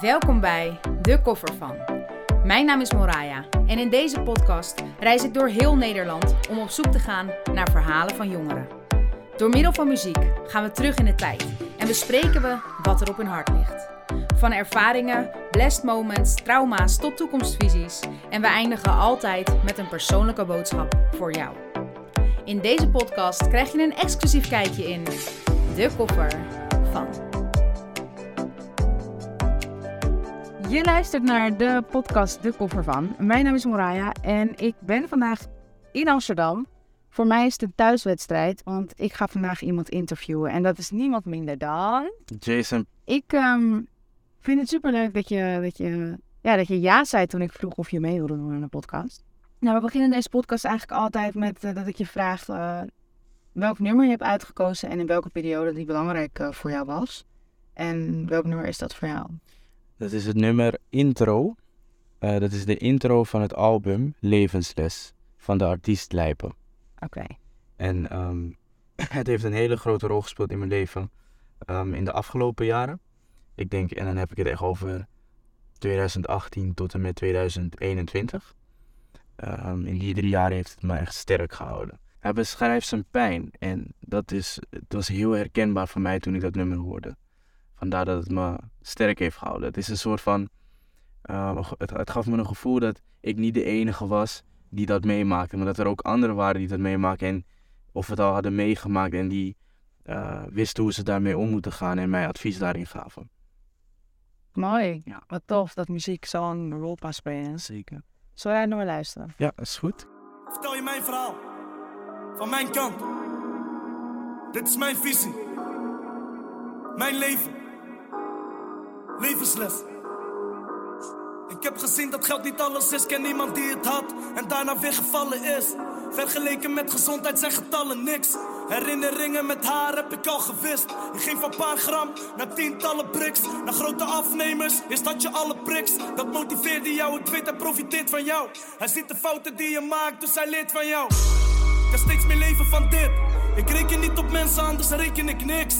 Welkom bij De Koffer van. Mijn naam is Moraya en in deze podcast reis ik door heel Nederland om op zoek te gaan naar verhalen van jongeren. Door middel van muziek gaan we terug in de tijd en bespreken we wat er op hun hart ligt. Van ervaringen, blessed moments, trauma's tot toekomstvisies en we eindigen altijd met een persoonlijke boodschap voor jou. In deze podcast krijg je een exclusief kijkje in De Koffer van. Je luistert naar de podcast De Koffer van. Mijn naam is Moraya en ik ben vandaag in Amsterdam. Voor mij is het een thuiswedstrijd, want ik ga vandaag iemand interviewen. En dat is niemand minder dan... Jason, Ik ehm, vind het superleuk dat je, dat, je, ja, dat je ja zei toen ik vroeg of je mee wilde doen aan de podcast. Nou, we beginnen deze podcast eigenlijk altijd met eh, dat ik je vraag eh, welk nummer je hebt uitgekozen en in welke periode die belangrijk eh, voor jou was. En welk nummer is dat voor jou? Dat is het nummer Intro. Eh, dat is de intro van het album Levensles van de artiest Lijpen. Oké. En ehm, het heeft een hele grote rol gespeeld in mijn leven ehm, in de afgelopen jaren. Ik denk, en dan heb ik het echt over 2018 tot en met 2021. Ehm, in die drie jaar heeft het me echt sterk gehouden. Hij beschrijft zijn pijn en dat is, het was heel herkenbaar voor mij toen ik dat nummer hoorde. Vandaar dat het me sterk heeft gehouden. Het is een soort van, ehm, het, het gaf me een gevoel dat ik niet de enige was die dat meemaakte, maar dat er ook anderen waren die dat meemaakten en of het al hadden meegemaakt en die eh, wisten hoe ze daarmee om moeten gaan en mij advies daarin gaven. Mooi. Ja. Wat tof dat muziek zo'n rol kan spelen. Zeker. Zal jij nog luisteren? Ja, is goed. Vertel je mijn verhaal. Van mijn kant. Dit is mijn visie. Mijn leven. Levensles. Ik heb gezien dat geld niet alles is. Ken niemand die het had en daarna weer gevallen is. Vergeleken met gezondheid zijn getallen niks. Herinneringen met haar heb ik al gewist. Ik ging van paar gram naar tientallen priks. Naar grote afnemers is dat je alle priks. Dat motiveerde jou, ik weet hij profiteert van jou. Hij ziet de fouten die je maakt, dus hij leert van jou. Ik heb steeds meer leven van dit. Ik reken niet op mensen, anders reken ik niks.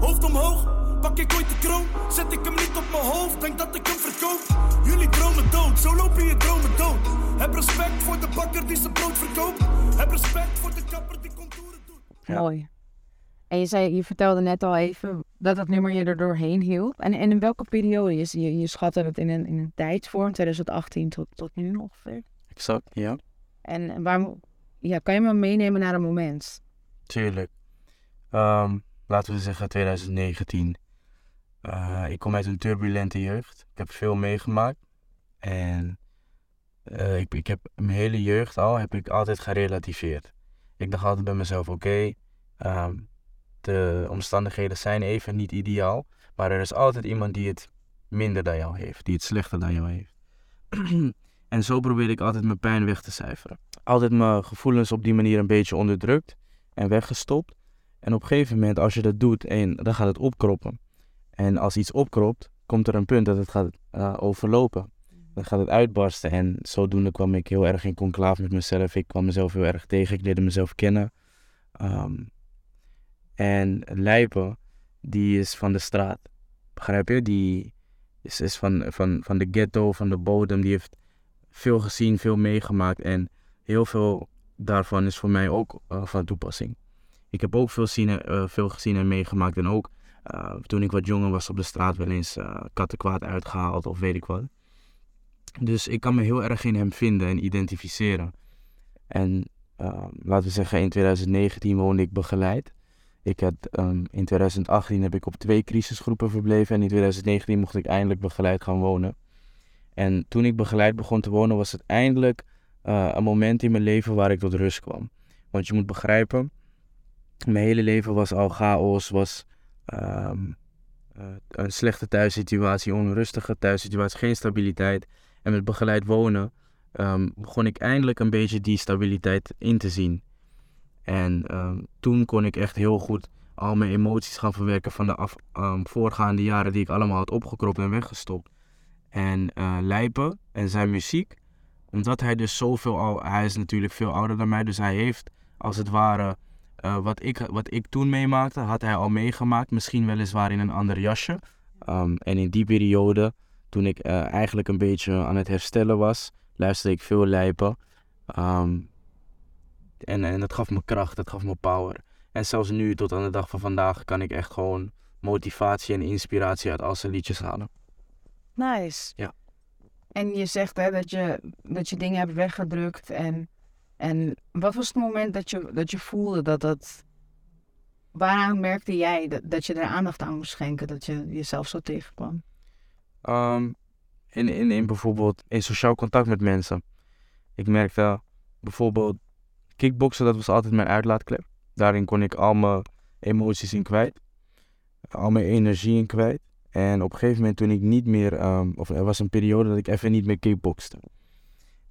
Hoofd omhoog, pak ik ooit de kroon. Zet ik hem niet op mijn hoofd, denk dat ik hem verkoop. Jullie dromen dood, zo lopen je dromen dood. Heb respect voor de bakker die zijn brood verkoopt. Heb respect voor de kapper die contouren doet. Ja. Mooi. En je, zei, je vertelde net al even dat dat nummer je er doorheen hielp. En, en in welke periode? Je, je, je schatte het in een, in een tijdsvorm, 2018 tot, tot nu ongeveer. Exact, ja. En waar, ja, kan je me meenemen naar een moment? Tuurlijk. Ehm, laten we zeggen 2019. Eh, ik kom uit een turbulente jeugd. Ik heb veel meegemaakt. En eh, ik, ik heb mijn hele jeugd al heb ik altijd gerelativeerd. Ik dacht altijd bij mezelf, oké, ehm, de omstandigheden zijn even niet ideaal. Maar er is altijd iemand die het minder dan jou heeft. Die het slechter dan jou heeft. en zo probeer ik altijd mijn pijn weg te cijferen. Altijd mijn gevoelens op die manier een beetje onderdrukt en weggestopt. En op een gegeven moment, als je dat doet, dan gaat het opkroppen. En als iets opkropt, komt er een punt dat het gaat eh, overlopen. Dan gaat het uitbarsten. En zodoende kwam ik heel erg in conclave met mezelf. Ik kwam mezelf heel erg tegen. Ik leerde mezelf kennen. Ehm, en Lijpen, die is van de straat. Begrijp je? Die is, is van, van, van de ghetto, van de bodem. Die heeft veel gezien, veel meegemaakt. En heel veel daarvan is voor mij ook eh, van toepassing. Ik heb ook veel, zien, en- eh, veel gezien en meegemaakt. En ook eh, toen ik wat jonger was op de straat wel eens eh kattenkwaad uitgehaald of weet ik wat. Dus ik kan me heel erg in hem vinden en identificeren. En eh, laten we zeggen, in 2019 woonde ik begeleid. Ik had, ehm, in 2018 heb ik op twee crisisgroepen verbleven. En in 2019 mocht ik eindelijk begeleid gaan wonen. En toen ik begeleid begon te wonen, was het eindelijk een moment in mijn leven waar ik tot rust kwam. Want je moet begrijpen, mijn hele leven was al chaos, was ehm, eh, een slechte thuissituatie, onrustige thuissituatie, geen stabiliteit. En met begeleid wonen ehm, begon ik eindelijk een beetje die stabiliteit in te zien. En ehm, toen kon ik echt heel goed al mijn emoties gaan verwerken van de voorgaande jaren die ik allemaal had opgekropt en weggestopt. En eh Lijpen en zijn muziek, omdat hij dus zoveel al, hij is natuurlijk veel ouder dan mij, dus hij heeft als het ware eh, wat, ik, wat ik toen meemaakte, had hij al meegemaakt. Misschien weliswaar in een ander jasje. Ehm, en in die periode, toen ik eh, eigenlijk een beetje aan het herstellen was, luisterde ik veel lijpen. Ehm, en, en dat gaf me kracht, dat gaf me power. En zelfs nu, tot aan de dag van vandaag, kan ik echt gewoon motivatie en inspiratie uit al zijn liedjes halen. Nice. Ja. En je zegt hè, dat, je, dat je dingen hebt weggedrukt. En, en wat was het moment dat je, dat je voelde dat dat... Waaraan merkte jij dat, dat je er aandacht aan moest schenken? Dat je jezelf zo tegenkwam? Ehm, in, in, in bijvoorbeeld in sociaal contact met mensen. Ik merkte bijvoorbeeld kickboksen, dat was altijd mijn uitlaatklep. Daarin kon ik al mijn emoties in kwijt. Al mijn energie in kwijt. En op een gegeven moment toen ik niet meer, ehm, of er was een periode dat ik even niet meer kickbokste.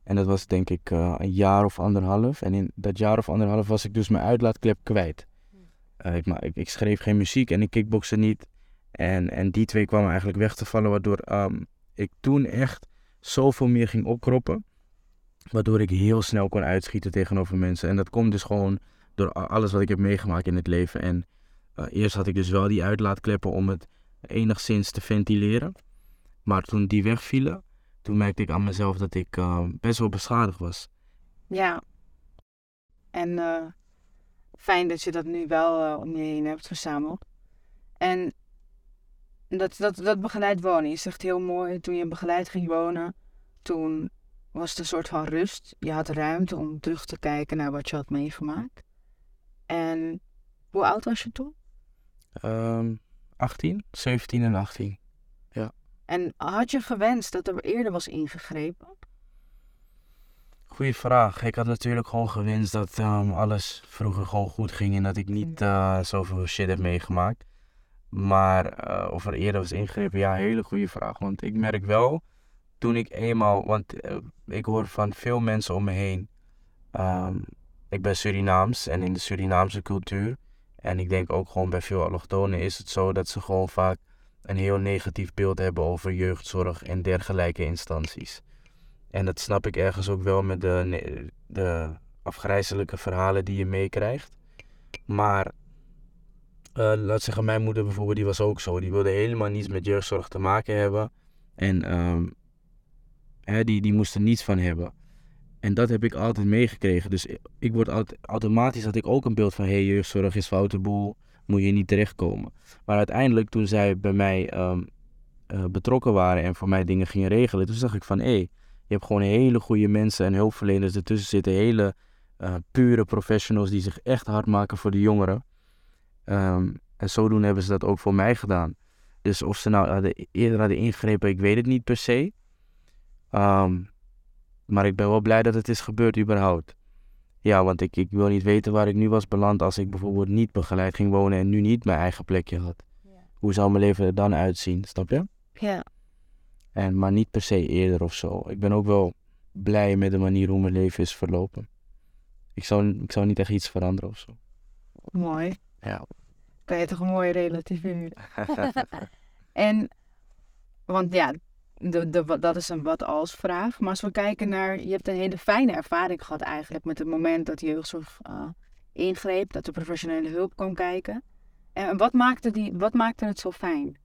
En dat was denk ik eh, een jaar of anderhalf. En in dat jaar of anderhalf was ik dus mijn uitlaatklep kwijt. Eh, ik, maar, ik, ik schreef geen muziek en ik kickbokste niet. En, en die twee kwamen eigenlijk weg te vallen, waardoor ehm, ik toen echt zoveel meer ging opkroppen. Waardoor ik heel snel kon uitschieten tegenover mensen. En dat komt dus gewoon door alles wat ik heb meegemaakt in het leven. En eh, eerst had ik dus wel die uitlaatkleppen om het enigszins te ventileren. Maar toen die wegvielen, toen merkte ik aan mezelf dat ik eh, best wel beschadigd was. Ja. En eh, fijn dat je dat nu wel eh, om je heen hebt verzameld. En dat, dat, dat begeleid wonen. Je zegt heel mooi, toen je begeleid ging wonen, toen was het een soort van rust. Je had ruimte om terug te kijken naar wat je had meegemaakt. En hoe oud was je toen? Ehm 18, 17 en 18. En had je gewenst dat er eerder was ingegrepen? Goeie vraag. Ik had natuurlijk gewoon gewenst dat ehm, alles vroeger gewoon goed ging en dat ik niet eh, zoveel shit heb meegemaakt. Maar eh, of er eerder was ingegrepen, ja, hele goede vraag. Want ik merk wel, toen ik eenmaal, want eh, ik hoor van veel mensen om me heen. ehm, ik ben Surinaams en in de Surinaamse cultuur, en ik denk ook gewoon bij veel allochtonen is het zo dat ze gewoon vaak een heel negatief beeld hebben over jeugdzorg en dergelijke instanties. En dat snap ik ergens ook wel met de, de afgrijzelijke verhalen die je meekrijgt. Maar eh, laat zeggen, mijn moeder bijvoorbeeld, die was ook zo. Die wilde helemaal niets met jeugdzorg te maken hebben. En ehm, die, die moest er niets van hebben. En dat heb ik altijd meegekregen. Dus ik, ik word altijd, automatisch had ik ook een beeld van... hé, hey, jeugdzorg is foute boel, moet je niet terechtkomen. Maar uiteindelijk, toen zij bij mij ehm, eh, betrokken waren... en voor mij dingen gingen regelen... toen zag ik van, hé, hey, je hebt gewoon hele goede mensen en hulpverleners ertussen zitten. Hele eh, pure professionals die zich echt hard maken voor de jongeren. Ehm, en zodoende hebben ze dat ook voor mij gedaan. Dus of ze nou eerder hadden ingegrepen, ik weet het niet per se. Ehm, maar ik ben wel blij dat het is gebeurd überhaupt. Ja, want ik, ik wil niet weten waar ik nu was beland als ik bijvoorbeeld niet begeleid ging wonen en nu niet mijn eigen plekje had. Hoe zou mijn leven er dan uitzien, snap je? Ja. En, maar niet per se eerder of zo. Ik ben ook wel blij met de manier hoe mijn leven is verlopen. Ik zou, ik zou niet echt iets veranderen of zo. Mooi. Ja. Kan je toch mooi relativeren. En, want ja, de, de, dat is een wat als vraag. Maar als we kijken naar, je hebt een hele fijne ervaring gehad eigenlijk met het moment dat de jeugdzorg eh, ingreep, dat de professionele hulp kwam kijken. En wat maakte, die, wat maakte het zo fijn?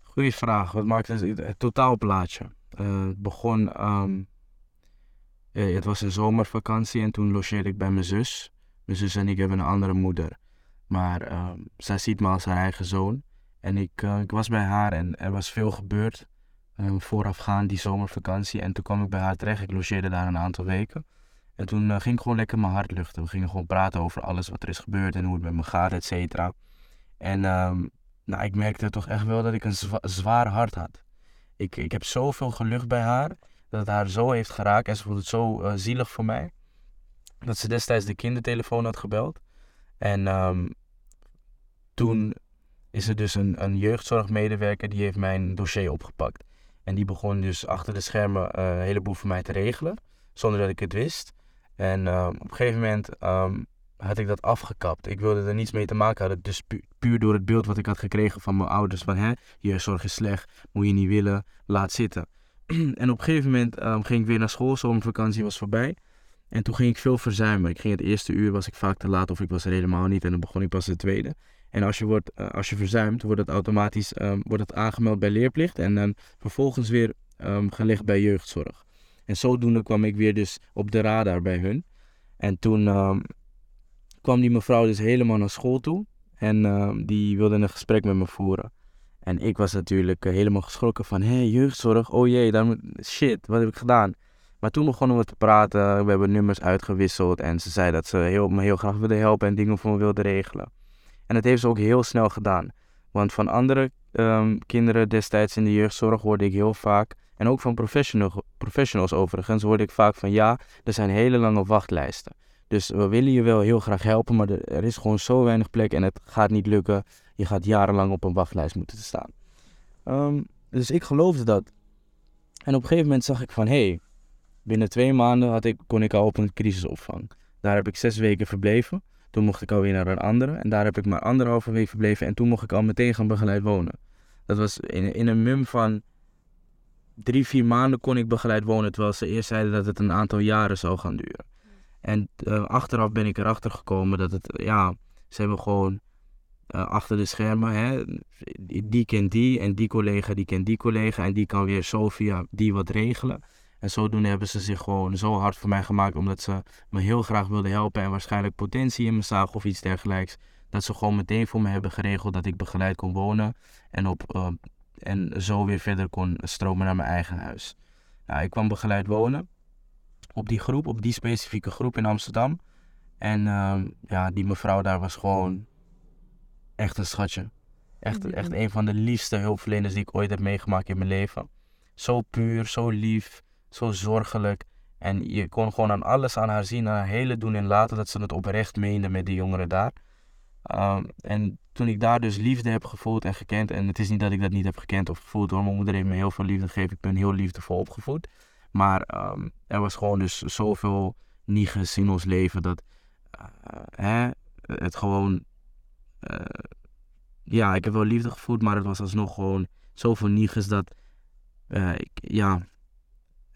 Goeie vraag. Wat maakt het, het totaalplaatje? Eh, het begon, ehm, eh, het was een zomervakantie en toen logeerde ik bij mijn zus. Mijn zus en ik hebben een andere moeder. Maar ehm, zij ziet me als haar eigen zoon. En ik, eh, ik was bij haar en er was veel gebeurd eh, voorafgaand die zomervakantie. En toen kwam ik bij haar terecht. Ik logeerde daar een aantal weken. En toen eh, ging ik gewoon lekker mijn hart luchten. We gingen gewoon praten over alles wat er is gebeurd en hoe het met me gaat, et cetera. En ehm, nou, ik merkte toch echt wel dat ik een zwa- zwaar hart had. Ik, ik heb zoveel gelucht bij haar, dat het haar zo heeft geraakt en ze vond het zo eh, zielig voor mij. Dat ze destijds de kindertelefoon had gebeld. En ehm, toen is er dus een, een jeugdzorgmedewerker die heeft mijn dossier opgepakt. En die begon dus achter de schermen eh, een heleboel voor mij te regelen, zonder dat ik het wist. En ehm, op een gegeven moment ehm, had ik dat afgekapt. Ik wilde er niets mee te maken hebben. Dus pu- puur door het beeld wat ik had gekregen van mijn ouders. Van hè, jeugdzorg is slecht, moet je niet willen, laat zitten. en op een gegeven moment ehm, ging ik weer naar school, zomervakantie was voorbij. En toen ging ik veel verzuimen. Ik ging het eerste uur was ik vaak te laat of ik was er helemaal niet. En dan begon ik pas de tweede. En als je, wordt, eh, als je verzuimt, wordt het automatisch ehm, wordt het aangemeld bij leerplicht. En dan vervolgens weer ehm, gelegd bij jeugdzorg. En zodoende kwam ik weer dus op de radar bij hun. En toen ehm, kwam die mevrouw dus helemaal naar school toe. En die wilde een gesprek met me voeren. En ik was natuurlijk eh, helemaal geschrokken van, hé, hey, jeugdzorg, oh jee, daar moet... shit, wat heb ik gedaan? Maar toen begonnen we te praten, we hebben nummers uitgewisseld en ze zei dat ze heel, me heel graag wilde helpen en dingen voor me wilde regelen. En dat heeft ze ook heel snel gedaan. Want van andere ehm, kinderen destijds in de jeugdzorg hoorde ik heel vaak, en ook van professional, professionals overigens, hoorde ik vaak van ja, er zijn hele lange wachtlijsten. Dus we willen je wel heel graag helpen, maar er, er is gewoon zo weinig plek en het gaat niet lukken. Je gaat jarenlang op een wachtlijst moeten staan. Ehm, dus ik geloofde dat. En op een gegeven moment zag ik van, hé, hey, binnen twee maanden had ik, kon ik al op een crisisopvang. Daar heb ik zes weken verbleven. Toen mocht ik alweer naar een andere. En daar heb ik maar anderhalve week verbleven. En toen mocht ik al meteen gaan begeleid wonen. Dat was in, in een mum van drie, vier maanden kon ik begeleid wonen. Terwijl ze eerst zeiden dat het een aantal jaren zou gaan duren. En uh, achteraf ben ik erachter gekomen dat het, ja, ze hebben gewoon uh, achter de schermen, hè, die kent die en die collega die kent die collega en die kan weer zo via die wat regelen. En zodoende hebben ze zich gewoon zo hard voor mij gemaakt omdat ze me heel graag wilden helpen en waarschijnlijk potentie in me zagen of iets dergelijks. Dat ze gewoon meteen voor me hebben geregeld dat ik begeleid kon wonen en, op, uh, en zo weer verder kon stromen naar mijn eigen huis. Nou, ik kwam begeleid wonen op die groep, op die specifieke groep in Amsterdam. En uh, ja, die mevrouw daar was gewoon echt een schatje. Echt, echt een van de liefste hulpverleners die ik ooit heb meegemaakt in mijn leven. Zo puur, zo lief, zo zorgelijk. En je kon gewoon aan alles aan haar zien, aan haar hele doen en laten, dat ze het oprecht meende met die jongeren daar. Um, en toen ik daar dus liefde heb gevoeld en gekend, en het is niet dat ik dat niet heb gekend of gevoeld hoor, mijn moeder heeft me heel veel liefde gegeven, ik ben heel liefdevol opgevoed. Maar um, er was gewoon dus zoveel nieges in ons leven dat uh, hè, het gewoon. Uh, ja, ik heb wel liefde gevoeld, maar het was alsnog gewoon zoveel nieges dat. Uh, ik, ja,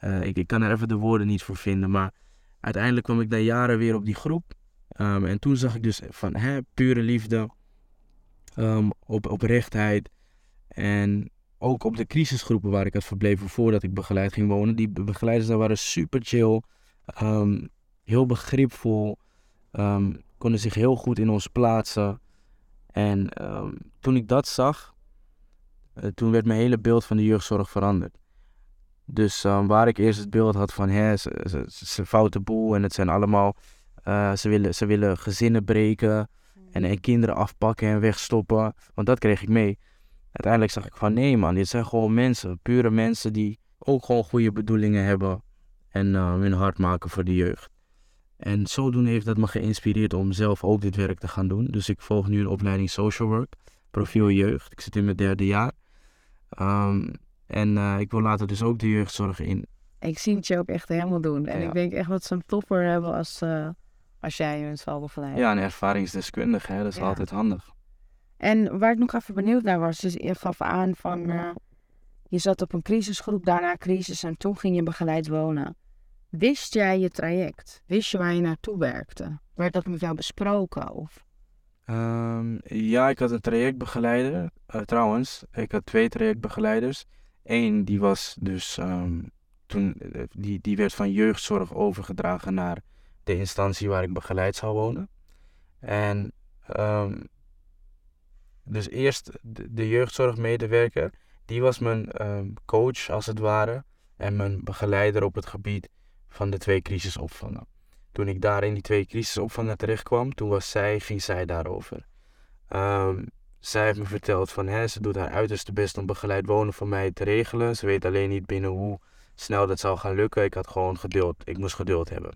ik, ik kan er even de woorden niet voor vinden. Maar uiteindelijk kwam ik na jaren weer op die groep. Um, en toen zag ik dus van hè, pure liefde, um, op, oprechtheid. En ook op de crisisgroepen waar ik had verbleven voordat ik begeleid ging wonen. Die begeleiders daar waren super chill, um, heel begripvol, konden zich heel goed in ons plaatsen. En toen ik dat zag, uh, toen werd mijn hele beeld van de jeugdzorg veranderd. Dus waar ik eerst het beeld had van, hè, ze, ze, ze foute boel en het zijn allemaal, uh, ze, willen, ze willen gezinnen breken en, en kinderen afpakken en wegstoppen. Want dat kreeg ik mee uiteindelijk zag ik van nee man, dit zijn gewoon mensen, pure mensen die ook gewoon goede bedoelingen hebben en uh, hun hart maken voor de jeugd. En zodoende heeft dat me geïnspireerd om zelf ook dit werk te gaan doen. Dus ik volg nu een opleiding social work, profiel jeugd. Ik zit in mijn derde jaar. Um, en uh, ik wil later dus ook de jeugdzorg in. Ik zie het je ook echt helemaal doen. En ja. ik denk echt dat ze een topper hebben als, uh, als jij hun zal begeleiden. Ja, een ervaringsdeskundige, hè? dat is ja. altijd handig. En waar ik nog even benieuwd naar was, dus je gaf aan van uh, je zat op een crisisgroep, daarna crisis en toen ging je begeleid wonen. Wist jij je traject? Wist je waar je naartoe werkte? Werd dat met jou besproken? Of? Um, ja, ik had een trajectbegeleider. Uh, trouwens, ik had twee trajectbegeleiders. Eén die was dus um, toen, die, die werd van jeugdzorg overgedragen naar de instantie waar ik begeleid zou wonen. En um, dus eerst de, de jeugdzorgmedewerker, die was mijn um, coach als het ware en mijn begeleider op het gebied van de twee crisisopvangen. Toen ik daar in die twee crisisopvangen terecht kwam, toen was zij, ging zij daarover. Zij heeft me verteld van, hè, ze doet haar uiterste best om begeleid wonen voor mij te regelen. Ze weet alleen niet binnen hoe snel dat zou gaan lukken. Ik had gewoon geduld. Ik moest geduld hebben.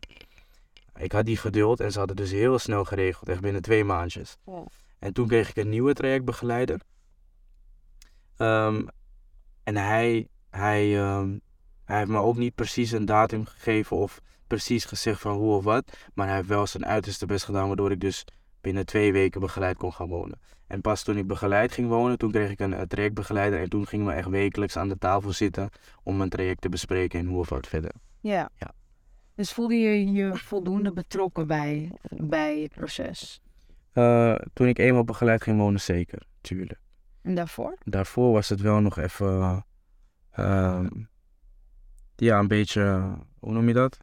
Ik had die geduld en ze hadden dus heel snel geregeld, echt binnen twee maandjes. Ja. En toen kreeg ik een nieuwe trajectbegeleider. Um, en hij, hij, um, hij heeft me ook niet precies een datum gegeven of precies gezegd van hoe of wat. Maar hij heeft wel zijn uiterste best gedaan, waardoor ik dus binnen twee weken begeleid kon gaan wonen. En pas toen ik begeleid ging wonen, toen kreeg ik een, een trajectbegeleider. En toen gingen we echt wekelijks aan de tafel zitten om mijn traject te bespreken en hoe of wat verder. Ja. ja. Dus voelde je je voldoende betrokken bij, bij het proces? Eh, toen ik eenmaal begeleid ging wonen, zeker, tuurlijk. En daarvoor? Daarvoor was het wel nog even, ehm, ja, een beetje, hoe noem je dat?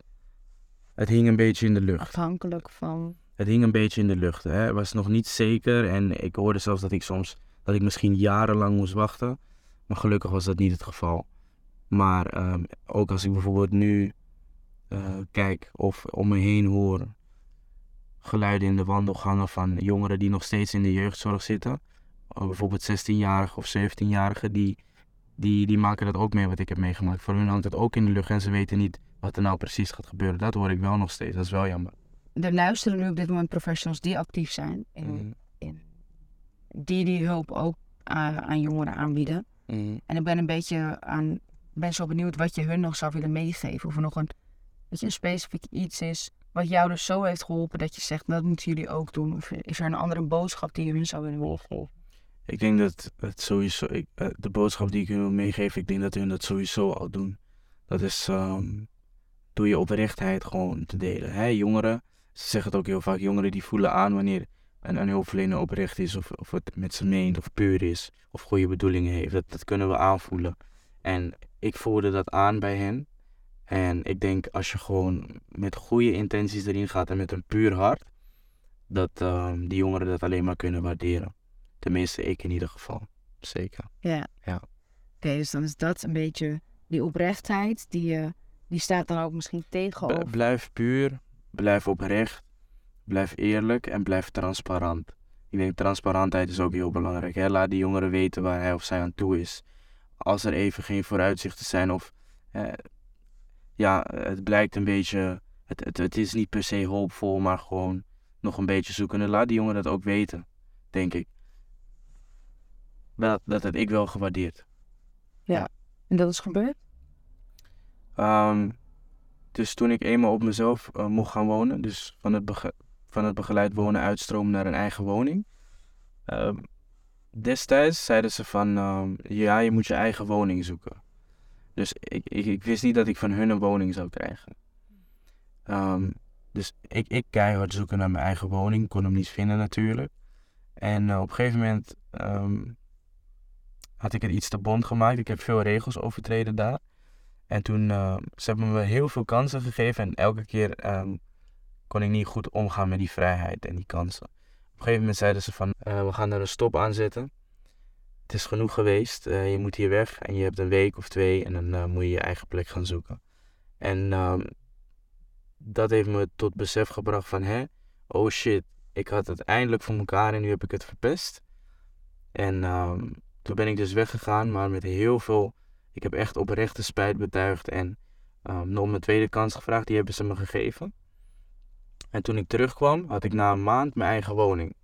Het hing een beetje in de lucht. Afhankelijk van. Het hing een beetje in de lucht. Hè. Het was nog niet zeker en ik hoorde zelfs dat ik soms, dat ik misschien jarenlang moest wachten. Maar gelukkig was dat niet het geval. Maar ehm, ook als ik bijvoorbeeld nu eh, kijk of om me heen hoor geluiden in de wandelgangen van jongeren die nog steeds in de jeugdzorg zitten. Uh, bijvoorbeeld 16-jarigen of 17-jarigen, die, die, die maken dat ook mee wat ik heb meegemaakt. Voor hun hangt het ook in de lucht en ze weten niet wat er nou precies gaat gebeuren. Dat hoor ik wel nog steeds, dat is wel jammer. Er luisteren nu op dit moment professionals die actief zijn. In, Mhm. in, die die hulp ook aan, aan jongeren aanbieden. Mhm. En ik ben een beetje aan. ben zo benieuwd wat je hun nog zou willen meegeven. Of er nog een, dat je een specifiek iets is. wat jou dus zo heeft geholpen dat je zegt. dat moeten jullie ook doen. Of is er een andere boodschap die je hun zou willen meegeven? Ik denk dat het sowieso, ik, eh, de boodschap die ik hun wil meegeven, ik denk dat hun dat sowieso al doen. Dat is ehm, door je oprechtheid gewoon te delen. Hè, jongeren, ze zeggen het ook heel vaak, jongeren die voelen aan wanneer een, een hulpverlener oprecht is of, of het met ze meent of puur is of goede bedoelingen heeft. Dat, dat kunnen we aanvoelen. En ik voelde dat aan bij hen. En ik denk als je gewoon met goede intenties erin gaat en met een puur hart, dat ehm, die jongeren dat alleen maar kunnen waarderen. Tenminste, ik in ieder geval. Zeker. Ja. Ja. Oké, dus dan is dat een beetje die oprechtheid. Die, eh, die staat dan ook misschien B- tegenover. blijf puur, blijf oprecht, blijf eerlijk en blijf transparant. Ik denk transparantheid is ook heel belangrijk. Hè? Laat die jongeren weten waar hij of zij aan toe is. Als er even geen vooruitzichten zijn of eh, ja, het blijkt een beetje, het, het, het is niet per se hoopvol, maar gewoon nog een beetje zoeken. En laat die jongeren dat ook weten, denk ik. Dat, dat heb ik wel gewaardeerd. En dat is gebeurd? Ehm, dus toen ik eenmaal op mezelf eh, mocht gaan wonen, dus van het, van het begeleid wonen uitstromen naar een eigen woning. ehm, destijds zeiden ze van, ehm, ja, je moet je eigen woning zoeken. Dus ik, ik, wist niet dat ik van hun een woning zou krijgen. Ehm, dus ik, ik keihard zoeken naar mijn eigen woning, kon hem niet vinden natuurlijk. En eh, op een gegeven moment had ik het iets te bond gemaakt. Ik heb veel regels overtreden daar. En toen, eh, ze hebben me heel veel kansen gegeven en elke keer ehm, kon ik niet goed omgaan met die vrijheid en die kansen. Op een gegeven moment zeiden ze van, eh, we gaan er een stop aan zetten. Het is genoeg geweest, eh, je moet hier weg en je hebt een week of twee en dan moet je je eigen plek gaan zoeken. En ehm, dat heeft me tot besef gebracht van, hè, oh shit, ik had het eindelijk voor elkaar en nu heb ik het verpest. En ehm, toen ben ik dus weggegaan, maar met heel veel ik heb echt oprechte spijt betuigd en um, nog mijn tweede kans gevraagd. Die hebben ze me gegeven. En toen ik terugkwam, had ik na een maand mijn eigen woning.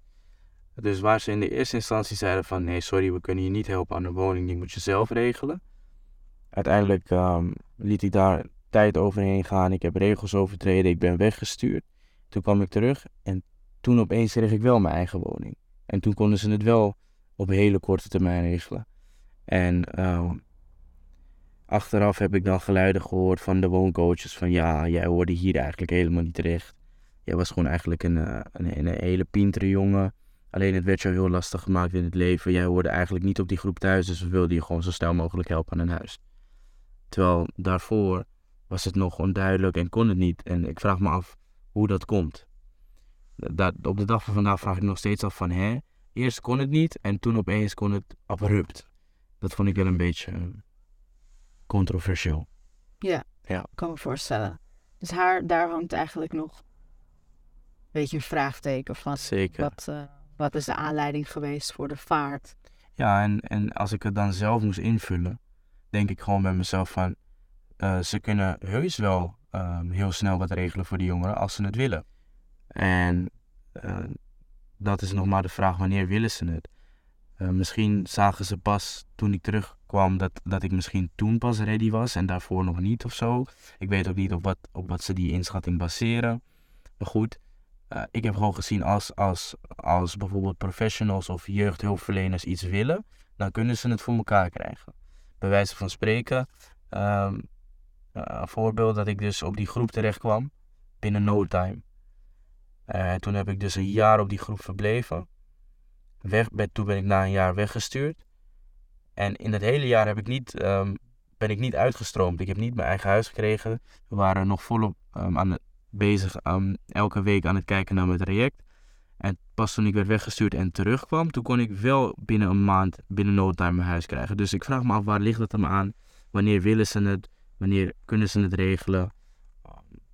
Dus waar ze in de eerste instantie zeiden van... Nee, sorry, we kunnen je niet helpen aan de woning. Die moet je zelf regelen. Uiteindelijk um, liet ik daar tijd overheen gaan. Ik heb regels overtreden. Ik ben weggestuurd. Toen kwam ik terug en toen opeens kreeg ik wel mijn eigen woning. En toen konden ze het wel op hele korte termijn regelen. En... Um, Achteraf heb ik dan geluiden gehoord van de wooncoaches van ja, jij hoorde hier eigenlijk helemaal niet terecht. Jij was gewoon eigenlijk een, uh, een, een, hele pintere jongen. Alleen het werd jou heel lastig gemaakt in het leven. Jij hoorde eigenlijk niet op die groep thuis, dus we wilden je gewoon zo snel mogelijk helpen aan een huis. Terwijl daarvoor was het nog onduidelijk en kon het niet. En ik vraag me af hoe dat komt. Dat, op de dag van vandaag vraag ik nog steeds af van hè, eerst kon het niet en toen opeens kon het abrupt. Dat vond ik wel een beetje controversieel. Ja, Ja. kan me voorstellen. Dus haar, daar hangt eigenlijk nog een beetje een vraagteken van. Zeker. Wat, uh, wat is de aanleiding geweest voor de vaart? Ja, en, en als ik het dan zelf moest invullen, denk ik gewoon bij mezelf van... Uh, ze kunnen heus wel uh, heel snel wat regelen voor die jongeren als ze het willen. En uh, dat is nog maar de vraag, wanneer willen ze het? Misschien zagen ze pas toen ik terugkwam dat, dat ik misschien toen pas ready was en daarvoor nog niet of zo. Ik weet ook niet op wat, op wat ze die inschatting baseren. Maar goed, uh, ik heb gewoon gezien als, als, als bijvoorbeeld professionals of jeugdhulpverleners iets willen, dan kunnen ze het voor elkaar krijgen. Bij wijze van spreken, um, uh, een voorbeeld dat ik dus op die groep terecht kwam binnen no time. Eh, toen heb ik dus een jaar op die groep verbleven. Toen ben ik na een jaar weggestuurd. En in dat hele jaar heb ik niet, ehm, ben ik niet uitgestroomd. Ik heb niet mijn eigen huis gekregen. We waren nog volop ehm, aan het, bezig, um, elke week aan het kijken naar mijn traject. En pas toen ik werd weggestuurd en terugkwam, toen kon ik wel binnen een maand, binnen no time mijn huis krijgen. Dus ik vraag me af, waar ligt dat dan aan? Wanneer willen ze het? Wanneer kunnen ze het regelen?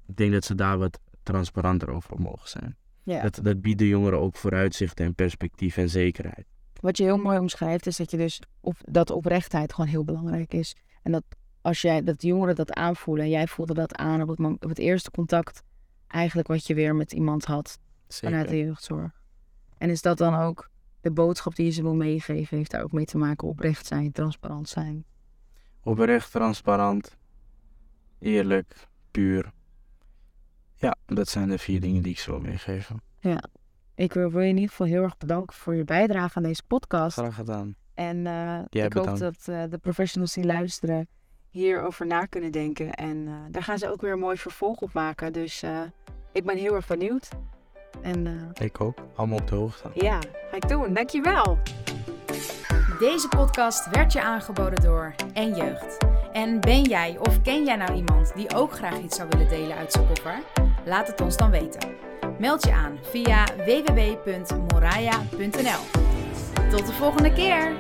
Ik denk dat ze daar wat transparanter over mogen zijn. Ja. Dat, dat biedt de jongeren ook vooruitzichten en perspectief en zekerheid. Wat je heel mooi omschrijft is dat je dus op, dat oprechtheid gewoon heel belangrijk is. En dat als jij dat jongeren dat aanvoelen en jij voelde dat aan op het, op het eerste contact, eigenlijk wat je weer met iemand had vanuit de jeugdzorg. En is dat dan ook de boodschap die je ze wil meegeven? Heeft daar ook mee te maken oprecht zijn, transparant zijn? Oprecht, transparant, eerlijk, puur. Ja, dat zijn de vier dingen die ik zo wil meegeven. Ik wil, wil je in ieder geval heel erg bedanken voor je bijdrage aan deze podcast. Graag gedaan. En eh, Jij ik hoop dat eh, de professionals die luisteren hierover na kunnen denken. En eh, daar gaan ze ook weer een mooi vervolg op maken. Dus eh, ik ben heel erg benieuwd. En eh, Ik ook. Allemaal op de hoogte. ja, ga ik doen. Dankjewel. Deze podcast werd je aangeboden door En Jeugd. En ben jij of ken jij nou iemand die ook graag iets zou willen delen uit zijn koffer? Laat het ons dan weten. Meld je aan via www.moraya.nl. Tot de volgende keer!